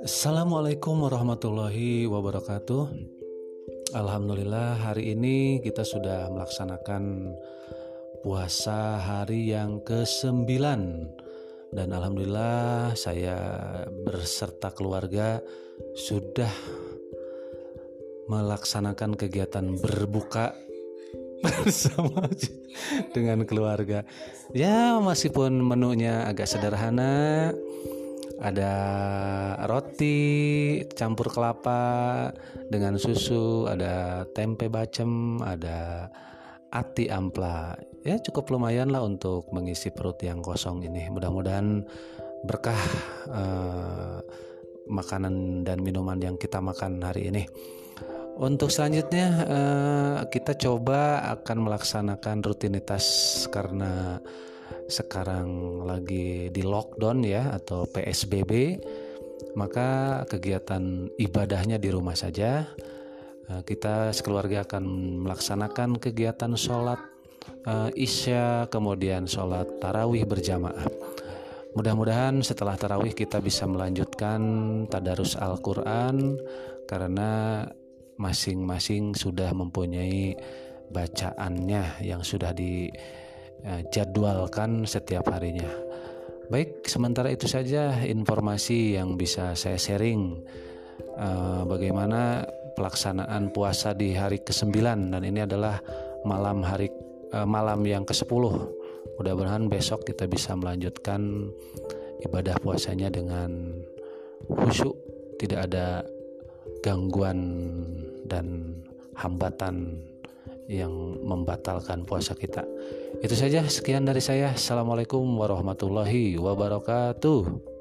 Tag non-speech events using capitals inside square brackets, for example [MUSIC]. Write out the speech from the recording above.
Assalamualaikum warahmatullahi wabarakatuh. Alhamdulillah hari ini kita sudah melaksanakan puasa hari yang ke-9 dan alhamdulillah saya berserta keluarga sudah melaksanakan kegiatan berbuka [LAUGHS] bersama dengan keluarga. Ya, meskipun menunya agak sederhana, ada roti campur kelapa dengan susu, ada tempe bacem, ada ati ampla. Ya, cukup lumayan lah untuk mengisi perut yang kosong ini. Mudah-mudahan berkah eh, makanan dan minuman yang kita makan hari ini. Untuk selanjutnya uh, kita coba akan melaksanakan rutinitas karena sekarang lagi di lockdown ya atau PSBB maka kegiatan ibadahnya di rumah saja. Uh, kita sekeluarga akan melaksanakan kegiatan sholat uh, isya kemudian sholat tarawih berjamaah. Mudah-mudahan setelah tarawih kita bisa melanjutkan tadarus Al-Quran karena masing-masing sudah mempunyai bacaannya yang sudah dijadwalkan setiap harinya. Baik, sementara itu saja informasi yang bisa saya sharing uh, bagaimana pelaksanaan puasa di hari ke-9 dan ini adalah malam hari uh, malam yang ke-10. Mudah-mudahan besok kita bisa melanjutkan ibadah puasanya dengan khusyuk, tidak ada gangguan dan hambatan yang membatalkan puasa kita. Itu saja sekian dari saya. Assalamualaikum warahmatullahi wabarakatuh.